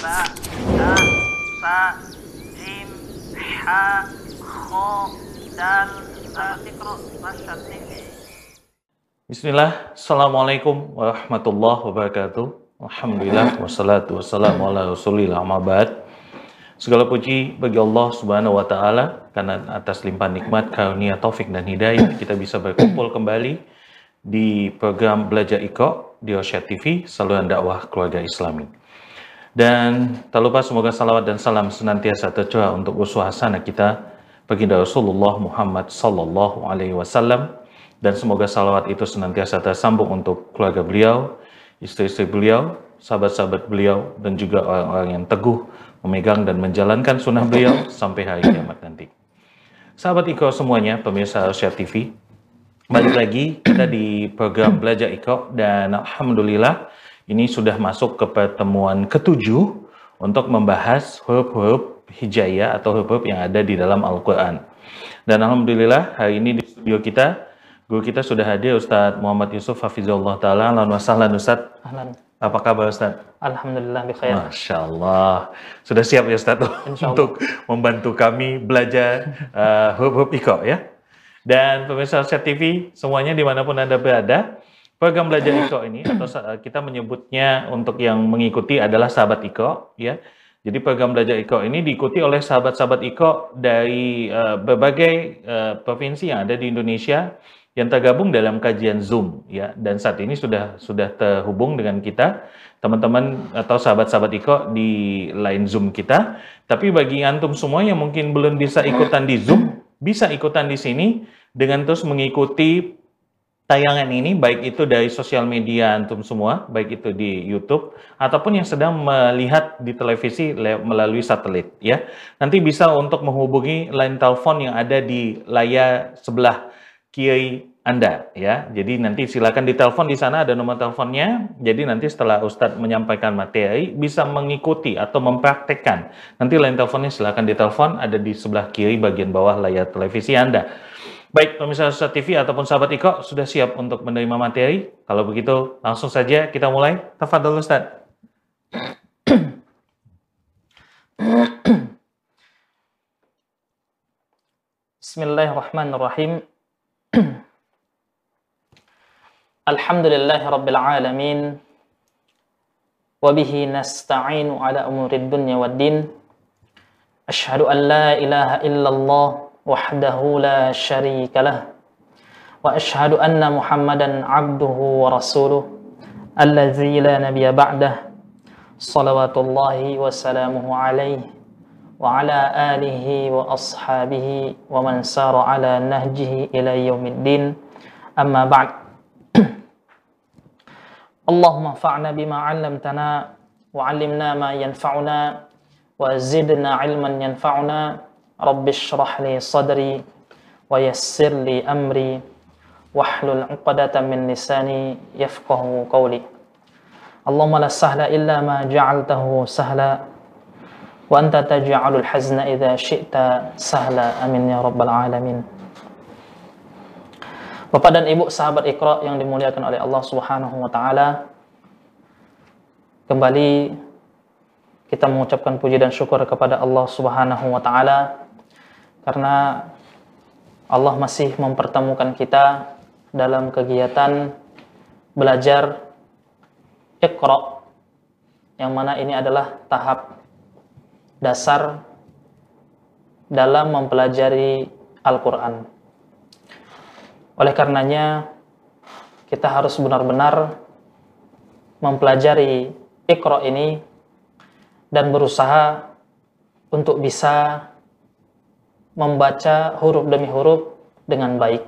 ba, sa, jim, ha, kho, dal. Bismillah, Assalamualaikum warahmatullahi wabarakatuh. Alhamdulillah, wassalatu wassalamu ala rasulillah. Segala puji bagi Allah subhanahu wa ta'ala karena atas limpahan nikmat, karunia, taufik dan hidayah kita bisa berkumpul kembali di program Belajar Iko di Rosyad TV, saluran dakwah keluarga islami. Dan tak lupa semoga salawat dan salam senantiasa tercurah untuk uswah hasanah kita baginda Rasulullah Muhammad sallallahu alaihi wasallam dan semoga salawat itu senantiasa tersambung untuk keluarga beliau, istri-istri beliau, sahabat-sahabat beliau, dan juga orang-orang yang teguh memegang dan menjalankan sunnah beliau sampai hari kiamat nanti. Sahabat Iko semuanya, pemirsa Asia TV, balik lagi kita di program Belajar Iko dan Alhamdulillah ini sudah masuk ke pertemuan ketujuh untuk membahas huruf-huruf hijayah atau huruf-huruf yang ada di dalam Al-Quran. Dan Alhamdulillah hari ini di studio kita, guru kita sudah hadir Ustadz Muhammad Yusuf Hafizullah Ta'ala. Alhamdulillah wasahlan Ustadz. Ahlan. Apa kabar Ustadz? Alhamdulillah bi khair. Masya Allah. Sudah siap ya Ustaz untuk membantu kami belajar uh, huruf-huruf Iko ya. Dan pemirsa Asia TV semuanya di mana pun Anda berada, program belajar Iko ini atau kita menyebutnya untuk yang mengikuti adalah sahabat Iko ya. Jadi program belajar Iko ini diikuti oleh sahabat-sahabat Iko dari uh, berbagai uh, provinsi yang ada di Indonesia yang tergabung dalam kajian Zoom ya dan saat ini sudah sudah terhubung dengan kita teman-teman atau sahabat-sahabat Iko di line Zoom kita. Tapi bagi antum semua yang mungkin belum bisa ikutan di Zoom, bisa ikutan di sini dengan terus mengikuti tayangan ini baik itu dari sosial media antum semua, baik itu di YouTube ataupun yang sedang melihat di televisi le- melalui satelit ya. Nanti bisa untuk menghubungi line telepon yang ada di layar sebelah kiri Anda ya. Jadi nanti silakan ditelepon di sana ada nomor teleponnya. Jadi nanti setelah Ustadz menyampaikan materi bisa mengikuti atau mempraktekkan. Nanti line teleponnya silakan ditelepon ada di sebelah kiri bagian bawah layar televisi Anda. Baik, pemirsa Ustadz TV ataupun sahabat Iko sudah siap untuk menerima materi? Kalau begitu langsung saja kita mulai. Tafadhol Ustadz. Bismillahirrahmanirrahim. Alhamdulillahi rabbil alamin. Wa bihi nasta'inu ala umurid dunya waddin. Ashhadu an la ilaha illallah وحده لا شريك له وأشهد أن محمدا عبده ورسوله الذي لا نبي بعده صلوات الله وسلامه عليه وعلى آله وأصحابه ومن سار على نهجه إلى يوم الدين. أما بعد اللهم فعنا بما علمتنا وعلمنا ما ينفعنا وزدنا علما ينفعنا Rabbi syrah li sadri wa yassir li amri min lisani yafqahu qawli. Allahumma illa ma ja'altahu sahla wa anta taj'alul hazna idza syi'ta sahla. Amin ya rabbal alamin. Bapak dan Ibu sahabat Iqra yang dimuliakan oleh Allah Subhanahu wa taala. Kembali kita mengucapkan puji dan syukur kepada Allah Subhanahu wa taala karena Allah masih mempertemukan kita dalam kegiatan belajar Iqra yang mana ini adalah tahap dasar dalam mempelajari Al-Quran. Oleh karenanya, kita harus benar-benar mempelajari Iqra ini dan berusaha untuk bisa membaca huruf demi huruf dengan baik.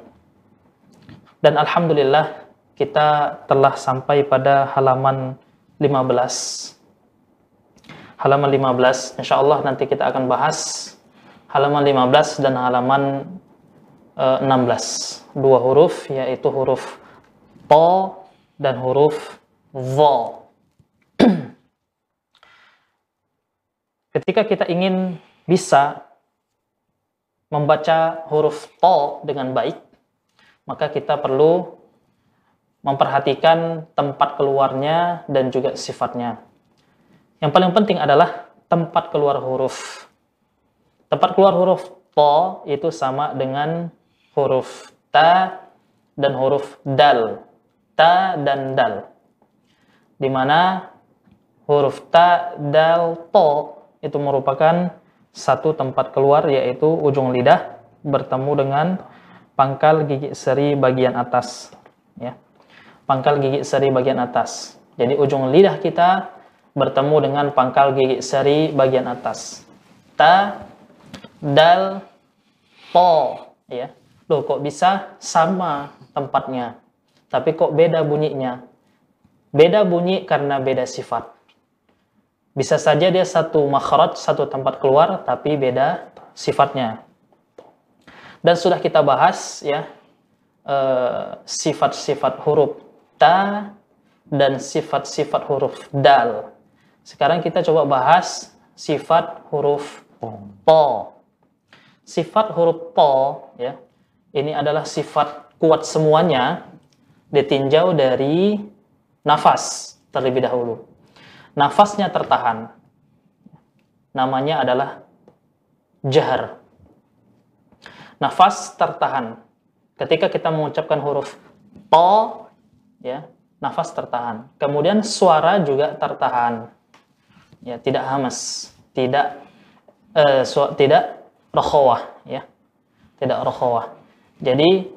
Dan Alhamdulillah, kita telah sampai pada halaman 15 halaman 15 insya Allah nanti kita akan bahas halaman 15 dan halaman eh, 16 dua huruf yaitu huruf to dan huruf vo ketika kita ingin bisa membaca huruf to dengan baik maka kita perlu memperhatikan tempat keluarnya dan juga sifatnya Yang paling penting adalah tempat keluar huruf. Tempat keluar huruf to itu sama dengan huruf ta dan huruf dal. Ta dan dal. Di mana huruf ta, dal, to itu merupakan satu tempat keluar yaitu ujung lidah bertemu dengan pangkal gigi seri bagian atas ya. Pangkal gigi seri bagian atas. Jadi ujung lidah kita bertemu dengan pangkal gigi seri bagian atas. Ta, dal, to ya. Loh kok bisa sama tempatnya tapi kok beda bunyinya? Beda bunyi karena beda sifat. Bisa saja dia satu makhraj, satu tempat keluar, tapi beda sifatnya. Dan sudah kita bahas ya eh, sifat-sifat huruf ta dan sifat-sifat huruf dal. Sekarang kita coba bahas sifat huruf po. Sifat huruf po ya. Ini adalah sifat kuat semuanya ditinjau dari nafas terlebih dahulu. Nafasnya tertahan. Namanya adalah jahar. Nafas tertahan. Ketika kita mengucapkan huruf to, ya, nafas tertahan. Kemudian suara juga tertahan. Ya, tidak hamas, tidak eh, su tidak rokhawah, ya. Tidak rokhawah. Jadi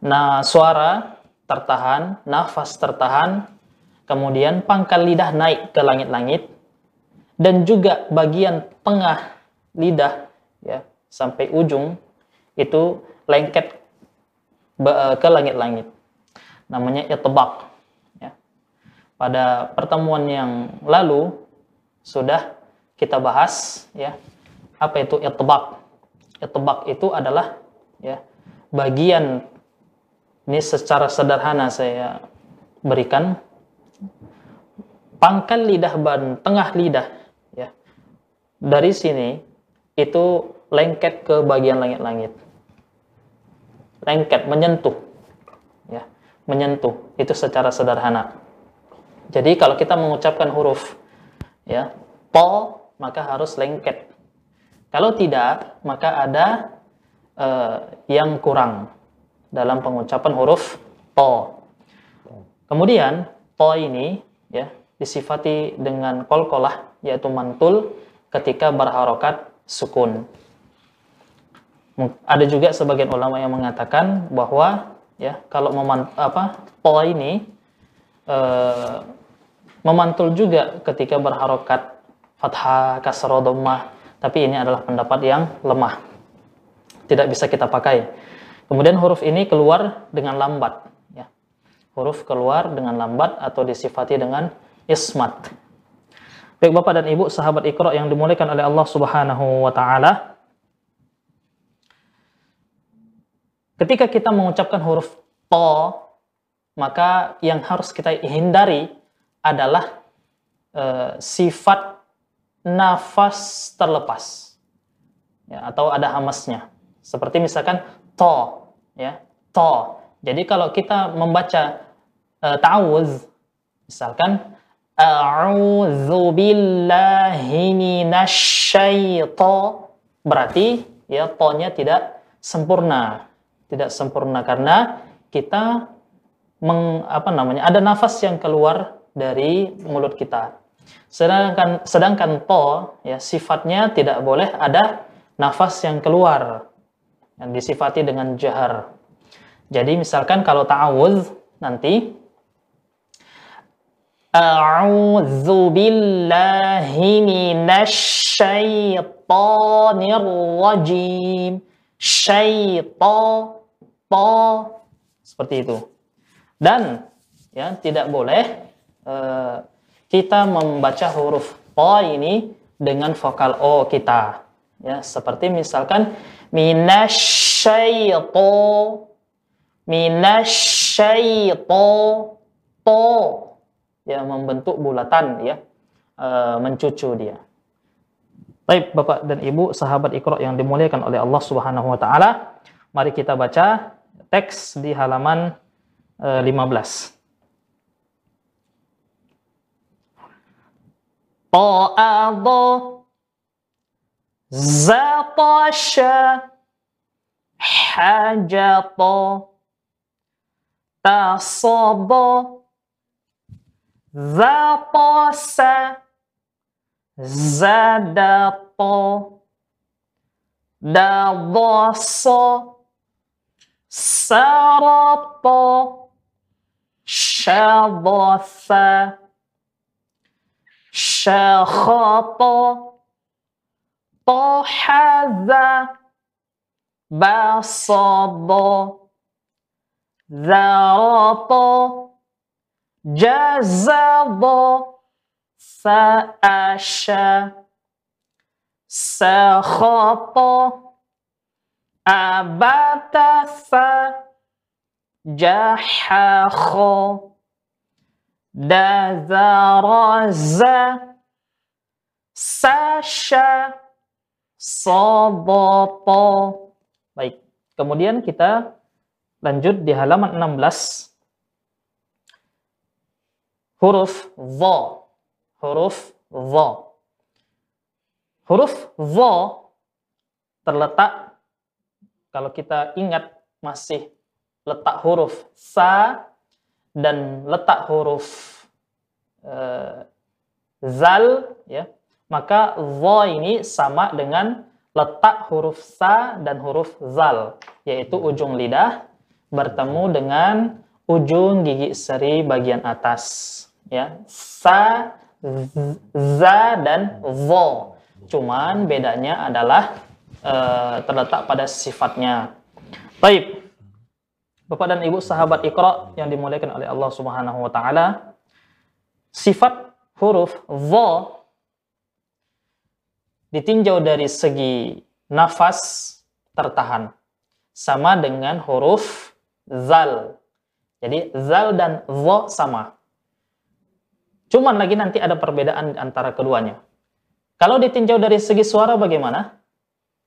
nah suara tertahan, nafas tertahan, kemudian pangkal lidah naik ke langit-langit, dan juga bagian tengah lidah ya sampai ujung itu lengket ke langit-langit. Namanya itbaq. Ya. Pada pertemuan yang lalu sudah kita bahas ya apa itu itbaq. Itbaq itu adalah ya bagian ini secara sederhana saya berikan pangkal lidah ban tengah lidah ya. Dari sini itu lengket ke bagian langit-langit. Lengket menyentuh ya. Menyentuh itu secara sederhana. Jadi kalau kita mengucapkan huruf ya po maka harus lengket. Kalau tidak maka ada uh, yang kurang dalam pengucapan huruf to kemudian to ini ya disifati dengan kolkolah yaitu mantul ketika berharokat sukun. Ada juga sebagian ulama yang mengatakan bahwa ya kalau memant apa pola ini e, memantul juga ketika berharokat fathah kasroh dhammah. Tapi ini adalah pendapat yang lemah. Tidak bisa kita pakai. Kemudian huruf ini keluar dengan lambat huruf keluar dengan lambat atau disifati dengan ismat. Baik Bapak dan Ibu sahabat Iqra yang dimuliakan oleh Allah Subhanahu wa taala. Ketika kita mengucapkan huruf to, maka yang harus kita hindari adalah e, sifat nafas terlepas. Ya, atau ada hamasnya. Seperti misalkan to, ya, to. Jadi kalau kita membaca e, ta'awuz, misalkan A'udzu billahi minasyaiton. Berarti ya tonnya tidak sempurna. Tidak sempurna karena kita meng, apa namanya? ada nafas yang keluar dari mulut kita. Sedangkan sedangkan to ya sifatnya tidak boleh ada nafas yang keluar yang disifati dengan jahar. Jadi misalkan kalau ta'awudz nanti A'udzu billahi minasyaitonir rajim. Syaiton seperti itu. Dan ya tidak boleh uh, kita membaca huruf po ini dengan vokal o kita. Ya, seperti misalkan minasyaiton minasyaiton to ya membentuk bulatan ya e, mencucu dia. Baik Bapak dan Ibu sahabat Iqra yang dimuliakan oleh Allah Subhanahu wa taala, mari kita baca teks di halaman e, 15. ta'adha zatasha hajata tasaba zatasa zadato dadasa sarato syadatha syakhata طحذا بسط ذرط jazadha sa'asha sakhata abatasa jahakho dazaraza sasha sobopo baik kemudian kita lanjut di halaman 16 Huruf vo. Huruf vo. Huruf vo terletak, kalau kita ingat masih letak huruf sa dan letak huruf uh, zal, ya maka dha ini sama dengan letak huruf sa dan huruf zal, yaitu ujung lidah bertemu dengan ujung gigi seri bagian atas. Ya, sa, za dan vo. Cuman bedanya adalah e, terletak pada sifatnya. Baik. Bapak dan Ibu sahabat Iqra yang dimuliakan oleh Allah Subhanahu wa taala, sifat huruf vo ditinjau dari segi nafas tertahan sama dengan huruf zal. Jadi zal dan vo sama. Cuman lagi nanti ada perbedaan antara keduanya. Kalau ditinjau dari segi suara bagaimana?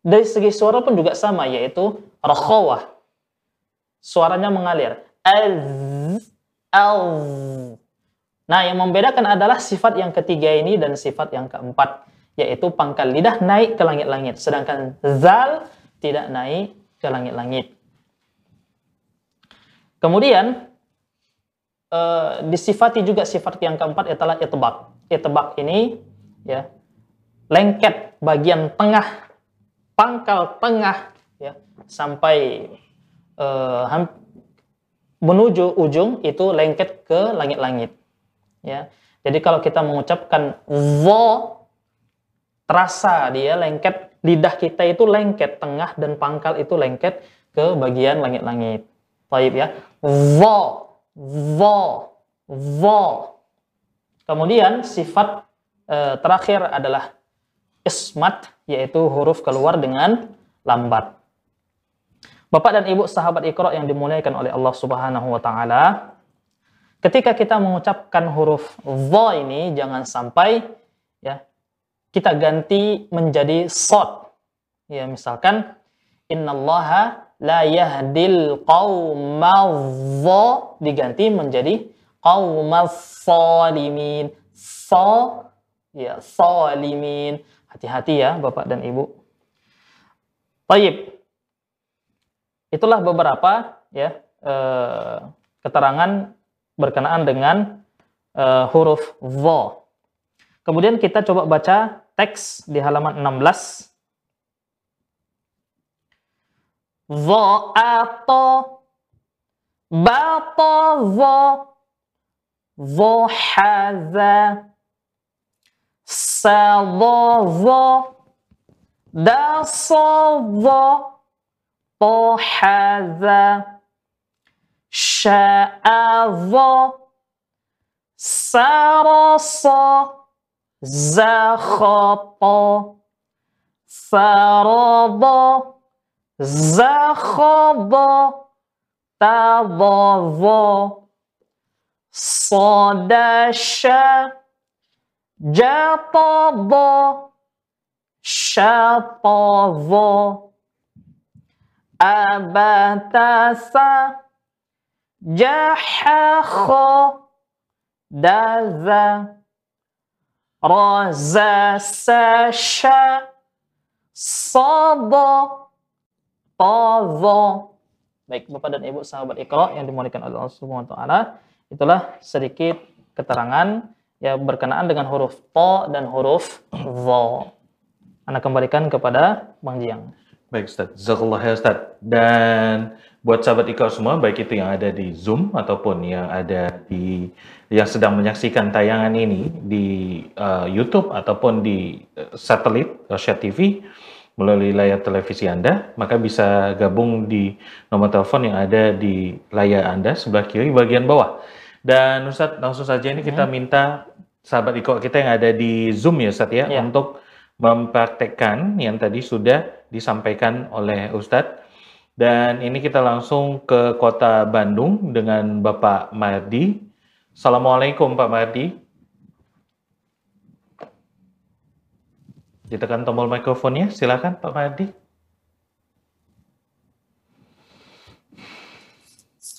Dari segi suara pun juga sama yaitu rakhawah. Suaranya mengalir. Az, al. Nah, yang membedakan adalah sifat yang ketiga ini dan sifat yang keempat yaitu pangkal lidah naik ke langit-langit, sedangkan zal tidak naik ke langit-langit. Kemudian uh, disifati juga sifat yang keempat adalah. Itbak ini ya lengket bagian tengah pangkal tengah ya sampai uh, menuju ujung itu lengket ke langit-langit ya. Jadi kalau kita mengucapkan vo terasa dia lengket lidah kita itu lengket tengah dan pangkal itu lengket ke bagian langit-langit. Baik ya. Vo, vo, vo. Kemudian sifat e, terakhir adalah ismat yaitu huruf keluar dengan lambat. Bapak dan Ibu sahabat Iqra yang dimuliakan oleh Allah Subhanahu wa taala, ketika kita mengucapkan huruf vo ini jangan sampai ya kita ganti menjadi sod. Ya, misalkan innallaha la yahdil qaumadh diganti menjadi qaumadz salimin. So ya salimin. Hati-hati ya Bapak dan Ibu. Baik. Itulah beberapa ya eh, keterangan berkenaan dengan eh, huruf dha. Kemudian kita coba baca teks di halaman 16. ضاء ظ ظا ضحذا صضا دصضا طحذا شاذا سرصا زخطا فرضا زخابا تضاوا صادش جطابا شطبا أبتس جحخ دز رزس ش صبا sha sa dha ta dha baik Bapak dan Ibu sahabat Iqra yang dimuliakan oleh Allah Subhanahu wa taala itulah sedikit keterangan ya berkenaan dengan huruf ta dan huruf dha Anda kembalikan kepada Bang Jiang. Baik Ustaz, Jazakallah khair Ustaz. Dan buat sahabat Ika semua, baik itu yang ada di Zoom ataupun yang ada di yang sedang menyaksikan tayangan ini di uh, YouTube ataupun di uh, satelit Rosyad TV melalui layar televisi Anda, maka bisa gabung di nomor telepon yang ada di layar Anda sebelah kiri bagian bawah. Dan Ustaz, langsung saja ini kita minta sahabat Iko kita yang ada di Zoom ya Ustaz ya, Ya. untuk mempraktekkan yang tadi sudah disampaikan oleh Ustadz. Dan ini kita langsung ke kota Bandung dengan Bapak Mardi. Assalamualaikum Pak Mardi. Ditekan tombol mikrofonnya, silakan Pak Mardi.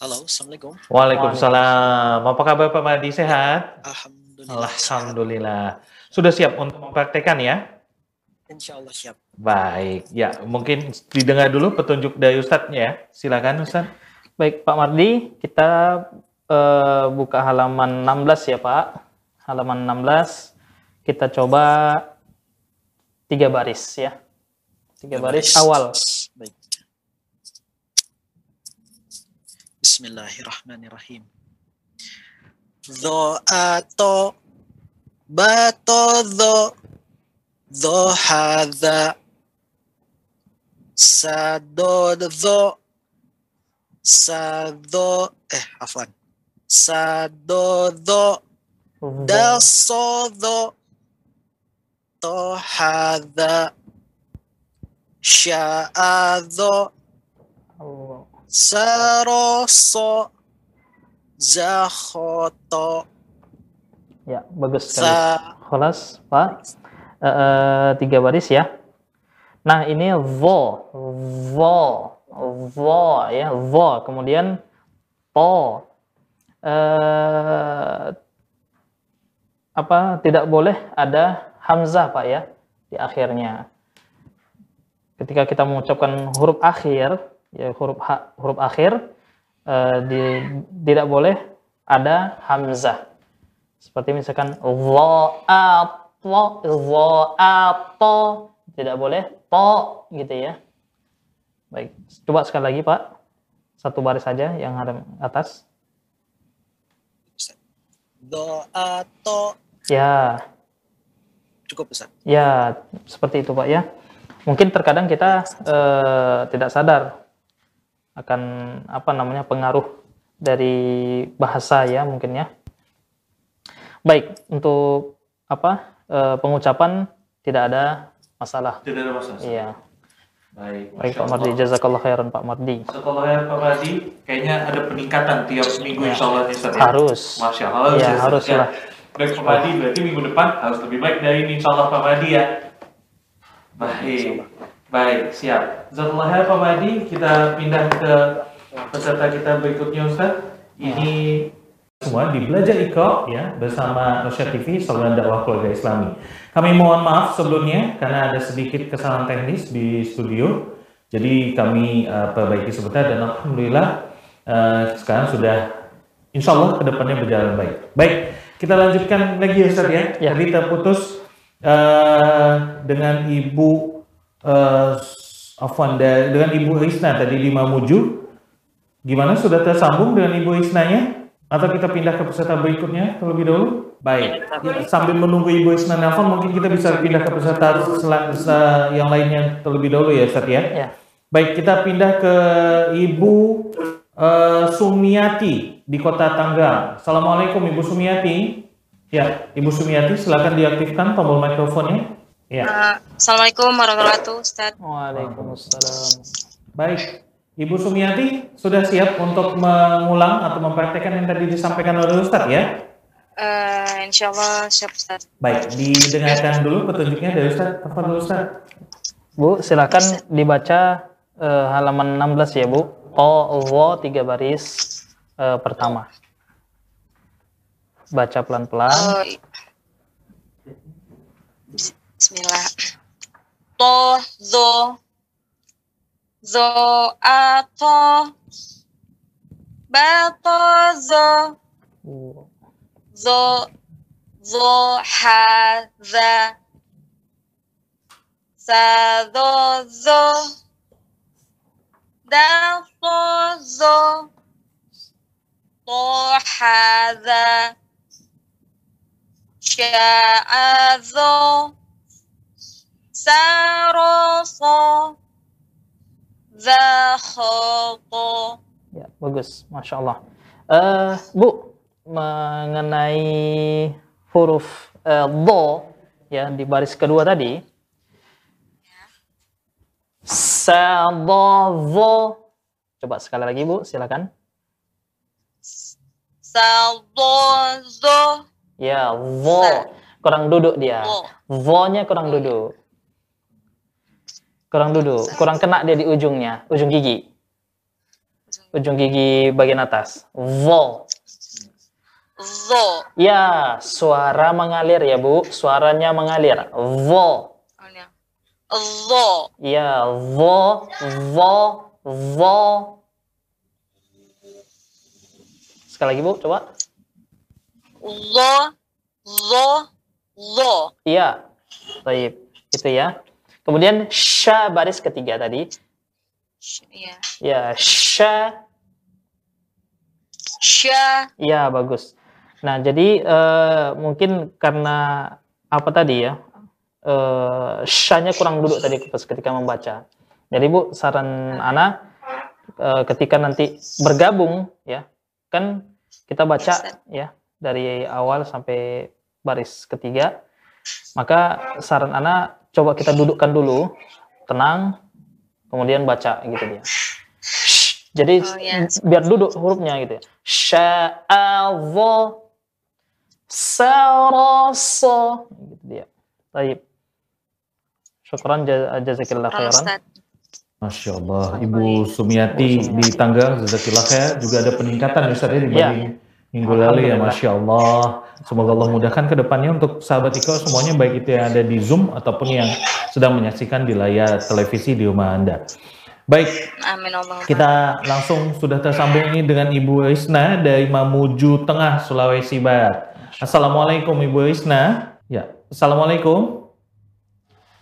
Halo, Assalamualaikum. Waalaikumsalam. Apa kabar Pak Mardi? Sehat? Alhamdulillah. Alhamdulillah. Sudah siap untuk mempraktekkan ya? Insya Allah siap. Baik, ya mungkin didengar dulu petunjuk dari Ustadznya ya. Silakan Ustadz. Baik Pak Mardi, kita eh, buka halaman 16 ya Pak. Halaman 16, kita coba tiga baris ya. Tiga baris awal. Baik. Bismillahirrahmanirrahim. Dho ato bato dho dho hadha sado dho sado eh afwan sado dho dal sodo to hadha sya'adho saroso zakhoto Ya, bagus sekali. sa Kelas, Pak. Eh, eh, tiga baris ya. Nah, ini vo, vo, vo ya, vo. Kemudian to. Eh, apa tidak boleh ada hamzah, Pak ya, di akhirnya. Ketika kita mengucapkan huruf akhir, ya huruf ha- huruf akhir eh, di- tidak boleh ada hamzah. Seperti misalkan dha'ato dha'ato tidak boleh to gitu ya. Baik coba sekali lagi Pak. Satu baris saja yang ada atas. Do ato ya cukup Ustaz. ya seperti itu Pak ya mungkin terkadang kita eh, tidak sadar akan apa namanya pengaruh dari bahasa ya mungkin ya baik untuk apa eh, pengucapan tidak ada masalah Tidak ada masalah. iya Baik. Baik Pak Mardi, Allah. jazakallah khairan Pak Mardi. Setelah ya Pak Mardi, kayaknya ada peningkatan tiap minggu Ya. insya Allah ya. Harus. Masya Allah. Ya, harus Ya. Baik Pak Mardi, berarti minggu depan harus lebih baik dari ini insya Allah Pak Mardi ya. Baik. Baik, siap. Ya Pak Mardi, kita pindah ke peserta kita berikutnya Ustaz. Ini semua di Belajar Iko ya bersama Rosyad TV saluran dakwah keluarga Islami. Kami mohon maaf sebelumnya karena ada sedikit kesalahan teknis di studio. Jadi kami uh, perbaiki sebentar dan alhamdulillah uh, sekarang sudah insya Allah ke depannya berjalan baik. Baik, kita lanjutkan lagi ya Ustaz ya. Ya. Tadi terputus uh, dengan Ibu uh, Afwan dengan Ibu Risna tadi di Mamuju. Gimana sudah tersambung dengan Ibu Isnanya? Atau kita pindah ke peserta berikutnya terlebih dahulu? Baik. Ya, sambil menunggu Ibu Isna nelfon, mungkin kita bisa pindah ke peserta yang lainnya terlebih dahulu ya, Ustaz ya? Ya. Baik, kita pindah ke Ibu eh, Sumiati di Kota Tanggerang. Assalamualaikum Ibu Sumiati. Ya, Ibu Sumiati silakan diaktifkan tombol mikrofonnya. Ya. Uh, Assalamualaikum warahmatullahi wabarakatuh, Ustaz. Waalaikumsalam. Baik, Ibu Sumiati sudah siap untuk mengulang atau mempraktekkan yang tadi disampaikan oleh Ustadz ya? Uh, insya Allah siap, Ustaz. Baik, didengarkan dulu petunjuknya dari Ustadz. Tafadhol Ustadz. Bu, silakan dibaca eh, halaman 16 ya, Bu. To, wo, tiga baris eh, pertama. Baca pelan-pelan. Uh, Bismillah. To, zo, zo, ato, bato, zo, zo, zo, ha, za, sa, do, zo, da, zo, sya, zo, saroso, zakhoto. Ya, bagus, masya Allah. Eh, Bu, mengenai huruf eh, do ya di baris kedua tadi, sa do. Coba sekali lagi Bu, silakan. Sadozo, Ya, vo. Kurang duduk dia. Vo. Vo-nya kurang duduk. Kurang duduk, kurang kena dia di ujungnya, ujung gigi. Ujung gigi bagian atas. Vo. zo, Ya, suara mengalir ya, Bu. Suaranya mengalir. Vo. Zo, Ya, vo, vo, vo. Sekali lagi, Bu, coba. zo, zo, zo, Iya. Baik, itu ya. Kemudian sya baris ketiga tadi. Sh- ya, Ya, sya sya, Iya, bagus. Nah, jadi eh, mungkin karena apa tadi ya? Eh, syanya kurang duduk tadi pas ketika membaca. Jadi Bu, saran Ana eh, ketika nanti bergabung ya, kan kita baca ya dari awal sampai baris ketiga. Maka saran Ana coba kita dudukkan dulu, tenang, kemudian baca gitu dia. Jadi Oh, ya. biar duduk hurufnya gitu ya. Sarasa gitu dia. Baik. Syukran jazakillah khairan. Masya Allah, Ibu Sumiati di Tanggang, Jazakillah khair, juga ada peningkatan ya Ustaz ya dibanding minggu lalu ya. Masya Allah. Semoga Allah mudahkan ke depannya untuk sahabat Iko semuanya, baik itu yang ada di Zoom ataupun yang sedang menyaksikan di layar televisi di rumah Anda. Baik, Amin Allah. kita langsung sudah tersambung ini dengan Ibu Isna dari Mamuju Tengah, Sulawesi Barat. Assalamualaikum Ibu Isna. Ya, Assalamualaikum.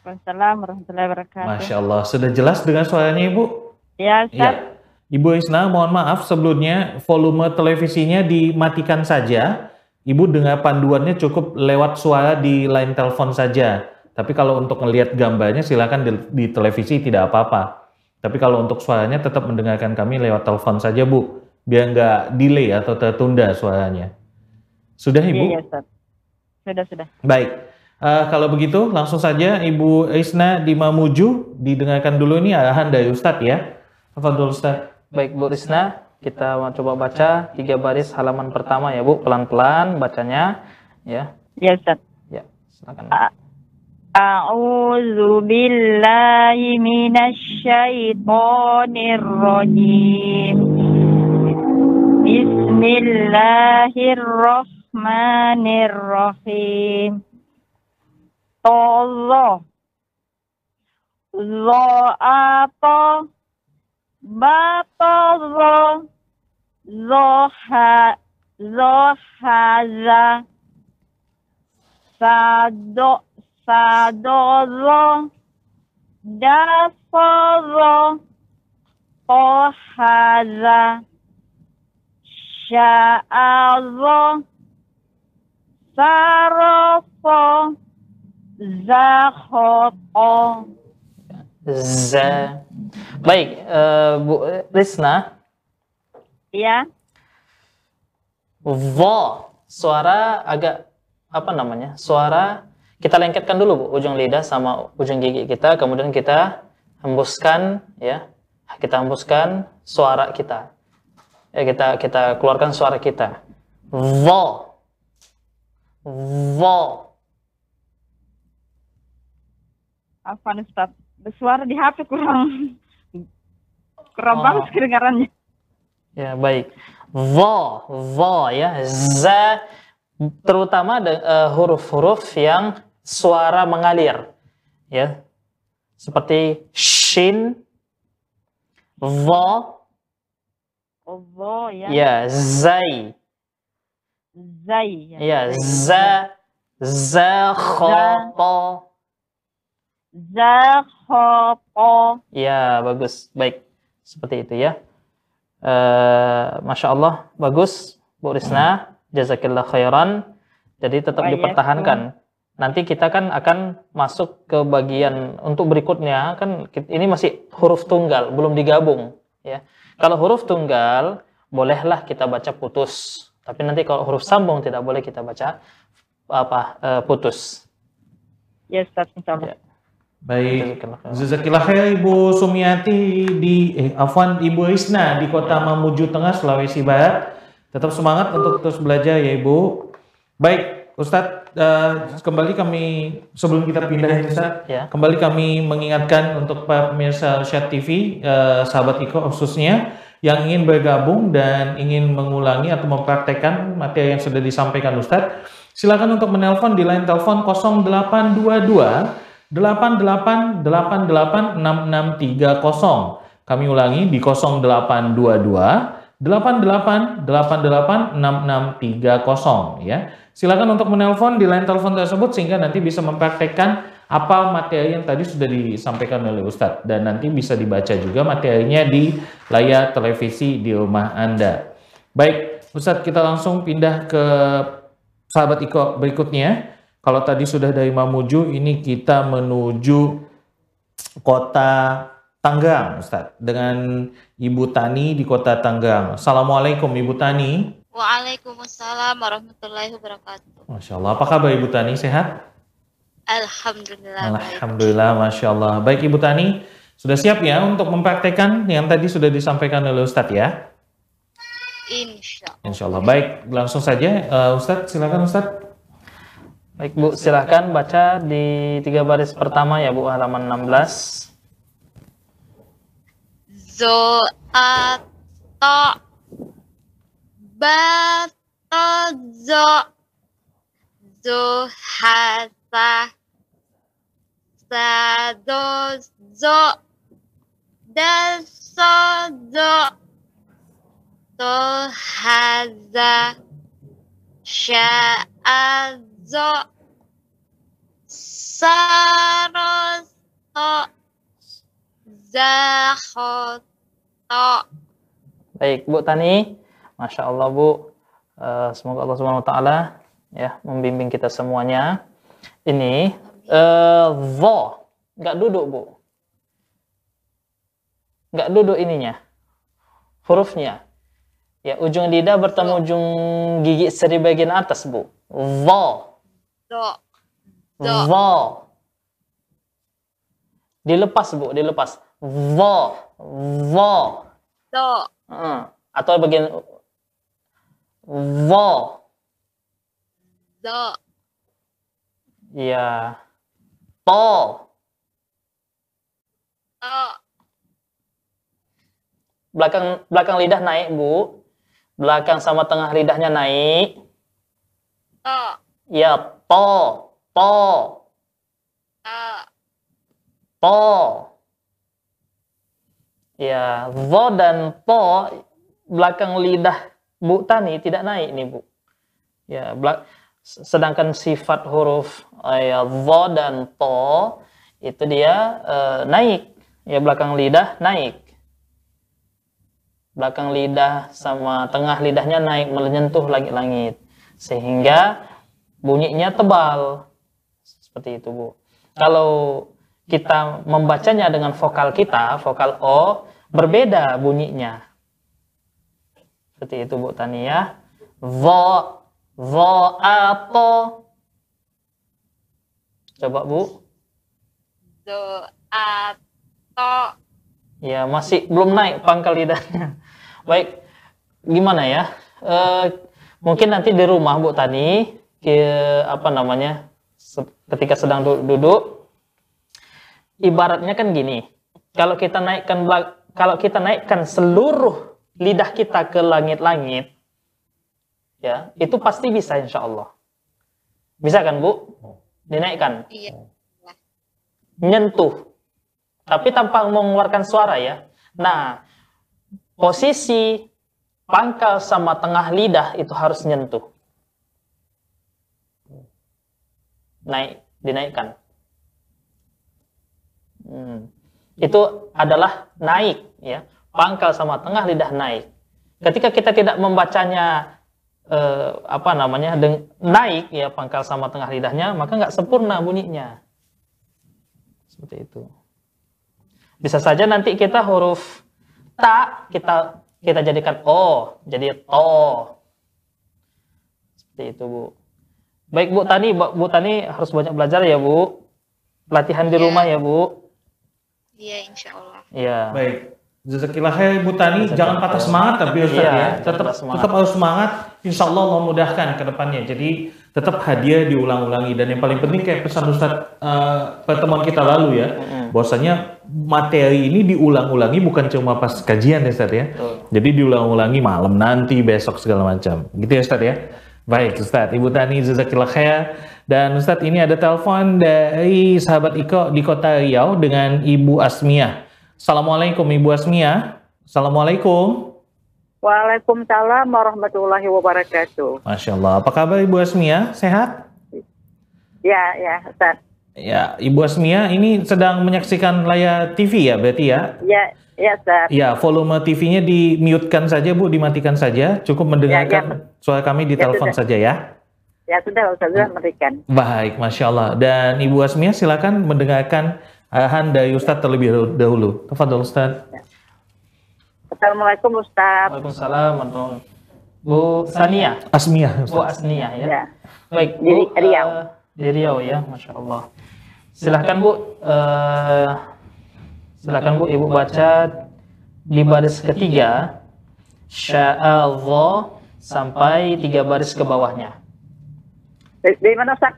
Waalaikumsalam warahmatullahi wabarakatuh. Masya Allah, sudah jelas dengan suaranya Ibu? Ya, Ustaz. Iya. Ibu Isna, mohon maaf sebelumnya volume televisinya dimatikan saja. Ibu dengar panduannya cukup lewat suara di line telepon saja. Tapi kalau untuk melihat gambarnya silakan di, di televisi tidak apa-apa. Tapi kalau untuk suaranya tetap mendengarkan kami lewat telepon saja Bu. Biar nggak delay atau tertunda suaranya. Sudah Ibu? Iya, ya, Ustaz. Sudah, sudah. Baik. Eh, kalau begitu langsung saja Ibu Isna di Mamuju didengarkan dulu ini arahan dari Ustadz ya. Tafadhol Ustadz. Baik Bu Risna, kita mau coba baca tiga baris halaman pertama ya Bu, pelan-pelan bacanya ya. Ya, Ustaz. Ya, silakan. A'udzu billahi minasyaitonir rajim. Bismillahirrahmanirrahim. Tollo. Zo'ato. Batozo. Zoha. Zohaza. Sado. Sadozo. Dafozo. Ohaza. Sya'azo. Sarofo. Zakhoto. Za. Baik, eh, Bu Risna, Ya, vo suara agak apa namanya? Suara kita lengketkan dulu Bu, ujung lidah sama ujung gigi kita, kemudian kita hembuskan ya. Kita hembuskan suara kita. Ya, kita kita keluarkan suara kita. Vo. Vo. Apa nih Ustaz? Bersuara di HP kurang kurang Oh. bagus kedengarannya. Ya, baik. Vo, vo ya. Za terutama eh, huruf-huruf yang suara mengalir. Ya. Seperti shin, dha, Allah ya. ya, zai. Zai. Ya, za, za, kha, ta. Za, kha, ta. Ya, bagus. Baik. Seperti itu ya. Eh, Masya Allah, bagus. Bu Risna, jazakillah khairan. Jadi tetap Waalaikumsalam. dipertahankan. Nanti kita kan akan masuk ke bagian untuk berikutnya kan ini masih huruf tunggal, belum digabung ya. Kalau huruf tunggal bolehlah kita baca putus. Tapi nanti kalau huruf sambung tidak boleh kita baca apa eh, putus. Ya Ustaz, insyaallah. Ya. Baik. Jazakallah khair Ibu Sumiati di eh afwan Ibu Risna di Kota Mamuju Tengah Sulawesi Barat. Tetap semangat untuk terus belajar ya Ibu. Baik, Ustadz eh, kembali kami sebelum kita pindah Ustadz, Ya. kembali kami mengingatkan untuk para pemirsa Syat TV, eh, sahabat Iko khususnya yang ingin bergabung dan ingin mengulangi atau mempraktekkan materi yang sudah disampaikan Ustadz, silakan untuk menelpon di line telepon 0822 88886630. Kami ulangi di 0822 88886630 ya. Silakan untuk menelpon di line telepon tersebut sehingga nanti bisa mempraktekkan apa materi yang tadi sudah disampaikan oleh Ustadz dan nanti bisa dibaca juga materinya di layar televisi di rumah Anda. Baik, Ustadz kita langsung pindah ke sahabat Iko berikutnya. Kalau tadi sudah dari Mamuju, ini kita menuju kota Tanggang, Ustadz. Dengan Ibu Tani di kota Tanggang. Assalamualaikum Ibu Tani. Waalaikumsalam warahmatullahi wabarakatuh. Masya Allah, apa kabar Ibu Tani? Sehat? Alhamdulillah. baik. Alhamdulillah, Masya Allah. Baik Ibu Tani, sudah siap ya untuk mempraktekkan yang tadi sudah disampaikan oleh Ustadz ya? Insya Insya Allah. Baik, langsung saja. Eh, Ustadz, silakan Ustadz. Baik Bu, silahkan baca di tiga baris pertama ya Bu, halaman 16. Zo ato bato zo zo hasa sado zo zo to zakhoto Baik Bu Tani, Masya Allah Bu, Eh, semoga Allah Subhanahu Wa Taala ya membimbing kita semuanya. Ini eh vo, nggak duduk Bu, nggak duduk ininya, hurufnya. Ya ujung lidah bertemu ujung gigi seri bagian atas Bu. Vo, do do vo. Dilepas Bu, dilepas. Vo, vo. do Heeh. atau bagian vo do ya to. Do belakang belakang lidah naik bu. Belakang sama tengah lidahnya naik. Do ya to do to ya vo dan to belakang lidah bu Tani tidak naik nih bu. Ya belak sedangkan sifat huruf eh, ya vo dan to itu dia eh, naik. Ya belakang lidah naik. Belakang lidah sama tengah lidahnya naik menyentuh langit-langit sehingga bunyinya tebal. Seperti itu bu. Kalau kita membacanya dengan vokal kita vokal o berbeda bunyinya. Seperti itu bu Tania. Vo vo ato coba bu. Do ato Ya, masih belum naik pangkal lidahnya. Baik, gimana ya? Eh, mungkin nanti di rumah Bu Tani, ke apa namanya, ketika sedang du- duduk, ibaratnya kan gini. Kalau kita naikkan kalau kita naikkan seluruh lidah kita ke langit-langit, ya itu pasti bisa insya Allah. Bisa kan Bu? dinaikkan. Iya. Nyentuh. Tapi tanpa mengeluarkan suara ya. Nah, posisi pangkal sama tengah lidah itu harus nyentuh. Naik, dinaikkan. Hmm. Itu adalah naik ya. Pangkal sama tengah lidah naik. Ketika kita tidak membacanya eh, apa namanya naik ya pangkal sama tengah lidahnya, maka nggak sempurna bunyinya. Seperti itu. Bisa saja nanti kita huruf ta kita kita jadikan o, jadi to. Seperti itu, Bu. Baik, Bu Tani, Bu Bu Tani harus banyak belajar ya, Bu. Latihan di Iya. rumah ya, Bu. Iya, insya Allah. Iya. Baik. Jazakillah khair Bu Tani, Jazakillah jangan patah semangat tapi Ustaz Iya, ya. tetap Tetap semangat. tetap harus semangat. Insya Allah Allah mudahkan ke depannya. Jadi tetap hadiah diulang-ulangi dan yang paling penting kayak pesan Ustaz eh, pertemuan kita lalu ya. Bahwasanya materi ini diulang-ulangi bukan cuma pas kajian ya Ustaz ya. Betul. Jadi diulang-ulangi malam nanti, besok segala macam. Gitu ya Ustaz ya. Baik Ustaz, Ibu Tani Jazakillah khair. Dan Ustaz ini ada telepon dari sahabat Iko di kota Riau dengan Ibu Asmiyah. Assalamualaikum Ibu Asmiyah. Assalamualaikum. Waalaikumsalam warahmatullahi wabarakatuh. Masya Allah. Apa kabar Ibu Asmiyah? Sehat? Ya, ya, Ustaz. Ya, Ibu Asmiyah ini sedang menyaksikan layar TV ya berarti ya? Ya, ya, Ustaz. Ya, volume TV-nya di-mute-kan saja Bu, dimatikan saja. Cukup mendengarkan suara kami di Ya, telepon saja ya. Ya, sudah, Ustaz, sudah memberikan. Baik, Masya Allah. Dan Ibu Asmiyah silakan mendengarkan arahan dari Ustadz terlebih dahulu. Tafadhol Ustadz. Assalamualaikum, Ustaz. Waalaikumsalam Bu Sania, Asmiyah. Bu Asnia ya. Ya. Baik, Di Bu, Riau. eh, di Riau ya, Masya Allah. Silahkan Bu, eh, silahkan Bu Ibu baca di baris ketiga, sya'allah sampai tiga baris ke bawahnya. Dari mana, Ustaz?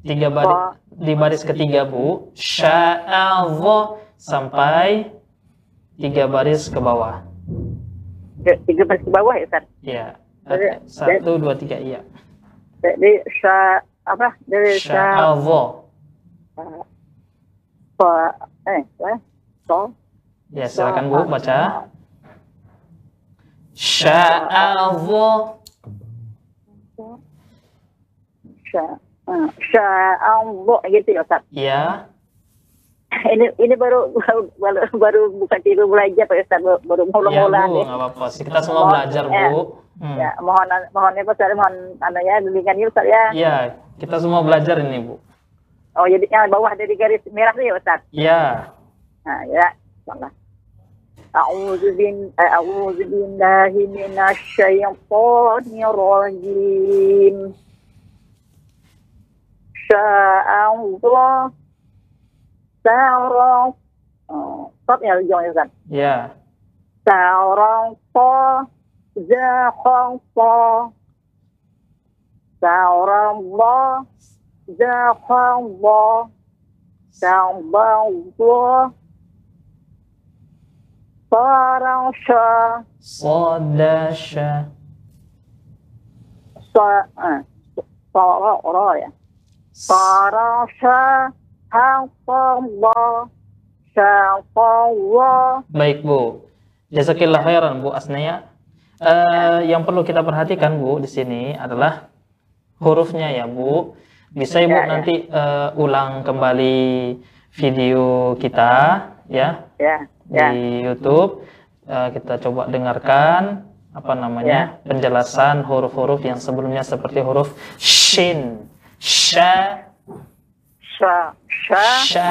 Tiga baris, Oh. di baris ketiga Bu, sya'allah sampai tiga baris ke bawah. Tiga baris ke bawah, ya, Ustaz. Ya, Dari- satu, dua, tiga, iya. Dari sya, apa? Dari sya, Sya'allah. So, eh, eh, so, Ya, silakan Bu baca. Sya'allah. sya, eh, sya Allah, gitu ya, Ustaz. Ya, Ini ini baru baru baru buka tidur belajar Pak Ustaz baru, ya mula-mula Bu, nih. nggak apa-apa. Kita semua belajar Bu. Hmm. Ya, mohon mohon ya Pak Ustaz, mohon anu ya bimbingan ya Ustaz ya. Ya, kita semua belajar ini Bu. Oh, jadi yang bawah dari garis merah itu ya Ustaz. Ya, Nah, ya. Salah. A'udzu bin eh, a'udzu billahi minasyaitonir rajim. Sya'allah Sa'allah Oh, stop ya ujung ya Ustaz. ya, Sa'allah Zakhallah Sa'allah Baik Bu. Jazakillah khairan Bu Asnaya. Eh, yang perlu kita perhatikan Bu di sini adalah hurufnya ya Bu. Bisa Ibu Ya, ya. nanti eh, ulang kembali video kita ya. Ya ya. Di YouTube. Eh, kita coba dengarkan apa namanya penjelasan huruf-huruf yang sebelumnya seperti huruf shin, sha, Sya Sya sha,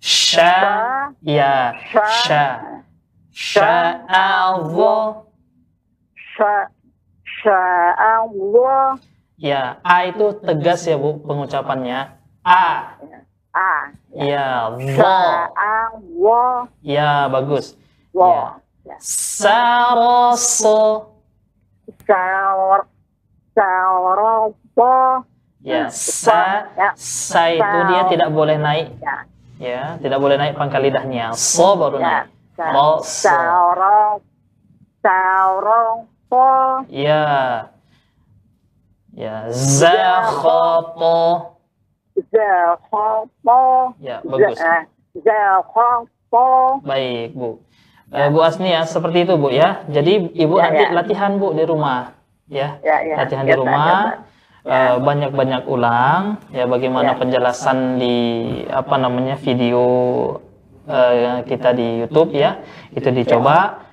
sha, ya, sha, sya'allah, Sya Sya'allah ya, a itu tegas ya bu pengucapannya, a, Ah ya, vo, Sya'allah ya bagus, Wa ya, saroso, Sa'ar Sa'arallah ya, sa, Ya. sa itu dia tidak boleh naik, Ya. Ya, tidak boleh naik pangkal lidahnya, so baru Ya. naik, ro, so, Sa'arallah ya, Ya, zakhoto. Zakhoto. Ya, bagus. Zakhoto. Baik, Bu. Eh, Bu Asnia, seperti itu, Bu ya. Jadi Ibu Ya, nanti ya. latihan, Bu, di rumah. Ya, Ya, ya. latihan Ya, di Ustaz, rumah. ya, Ustaz. eh, banyak-banyak ulang ya bagaimana Ya. penjelasan di apa namanya video eh, kita di YouTube ya itu dicoba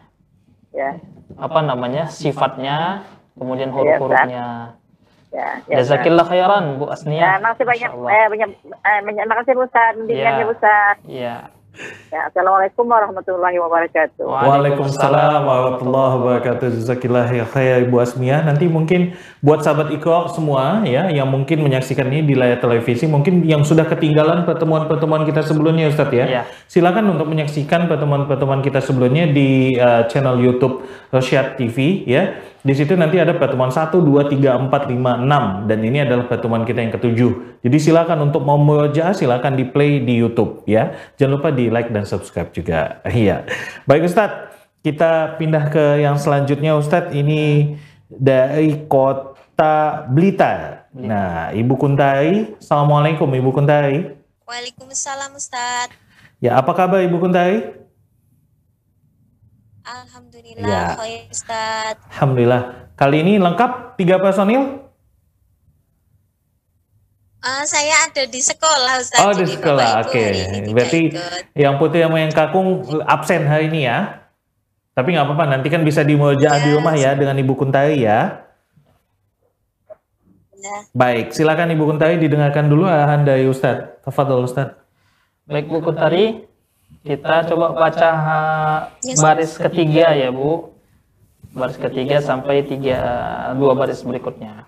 Ya, apa namanya sifatnya kemudian Ya, huruf-hurufnya ya. ya. Jazakillah khairan Bu Ya, Asnia makasih banyak. Eh, banyak, eh, banyak makasih Ustaz. Bimbingannya Ya. Ustaz. ya Ya, Assalamualaikum warahmatullahi wabarakatuh. Waalaikumsalam warahmatullahi wabarakatuh. Jazakillah ya khair Ibu Asmia. Nanti mungkin buat sahabat Iko semua ya yang mungkin menyaksikan ini di layar televisi, mungkin yang sudah ketinggalan pertemuan-pertemuan kita sebelumnya Ustadz ya. Iya. Silakan untuk menyaksikan pertemuan-pertemuan kita sebelumnya di uh, channel YouTube Rosyad TV ya. Di situ nanti ada pertemuan 1 2 3 4 5 6 dan ini adalah pertemuan kita yang ketujuh. Jadi silakan untuk mau merojaah silakan di play di YouTube ya. Jangan lupa di like dan subscribe juga. Iya. Baik Ustadz, kita pindah ke yang selanjutnya Ustadz. Ini dari kota Blitar. Nah, Ibu Kuntari. Assalamualaikum Ibu Kuntari. Waalaikumsalam Ustaz. Ya, apa kabar Ibu Kuntari? Alhamdulillah Ya. Ustaz. Alhamdulillah. Kali ini lengkap tiga personil? Ah, saya ada di sekolah Ustaz. Oh, di jadi sekolah. Oke. tidak Berarti ikut. yang putih sama yang kakung absen hari ini ya. Tapi nggak apa-apa, nanti kan bisa dimujaah di Ya. rumah ya dengan Ibu Kuntari ya. Ya. Baik, silakan Ibu Kuntari didengarkan dulu arahan dari Ustadz. Tafadhol Ustadz. baik Bu Kuntari kita coba baca ha- Yes. baris ketiga ya Bu baris ketiga sampai tiga dua baris berikutnya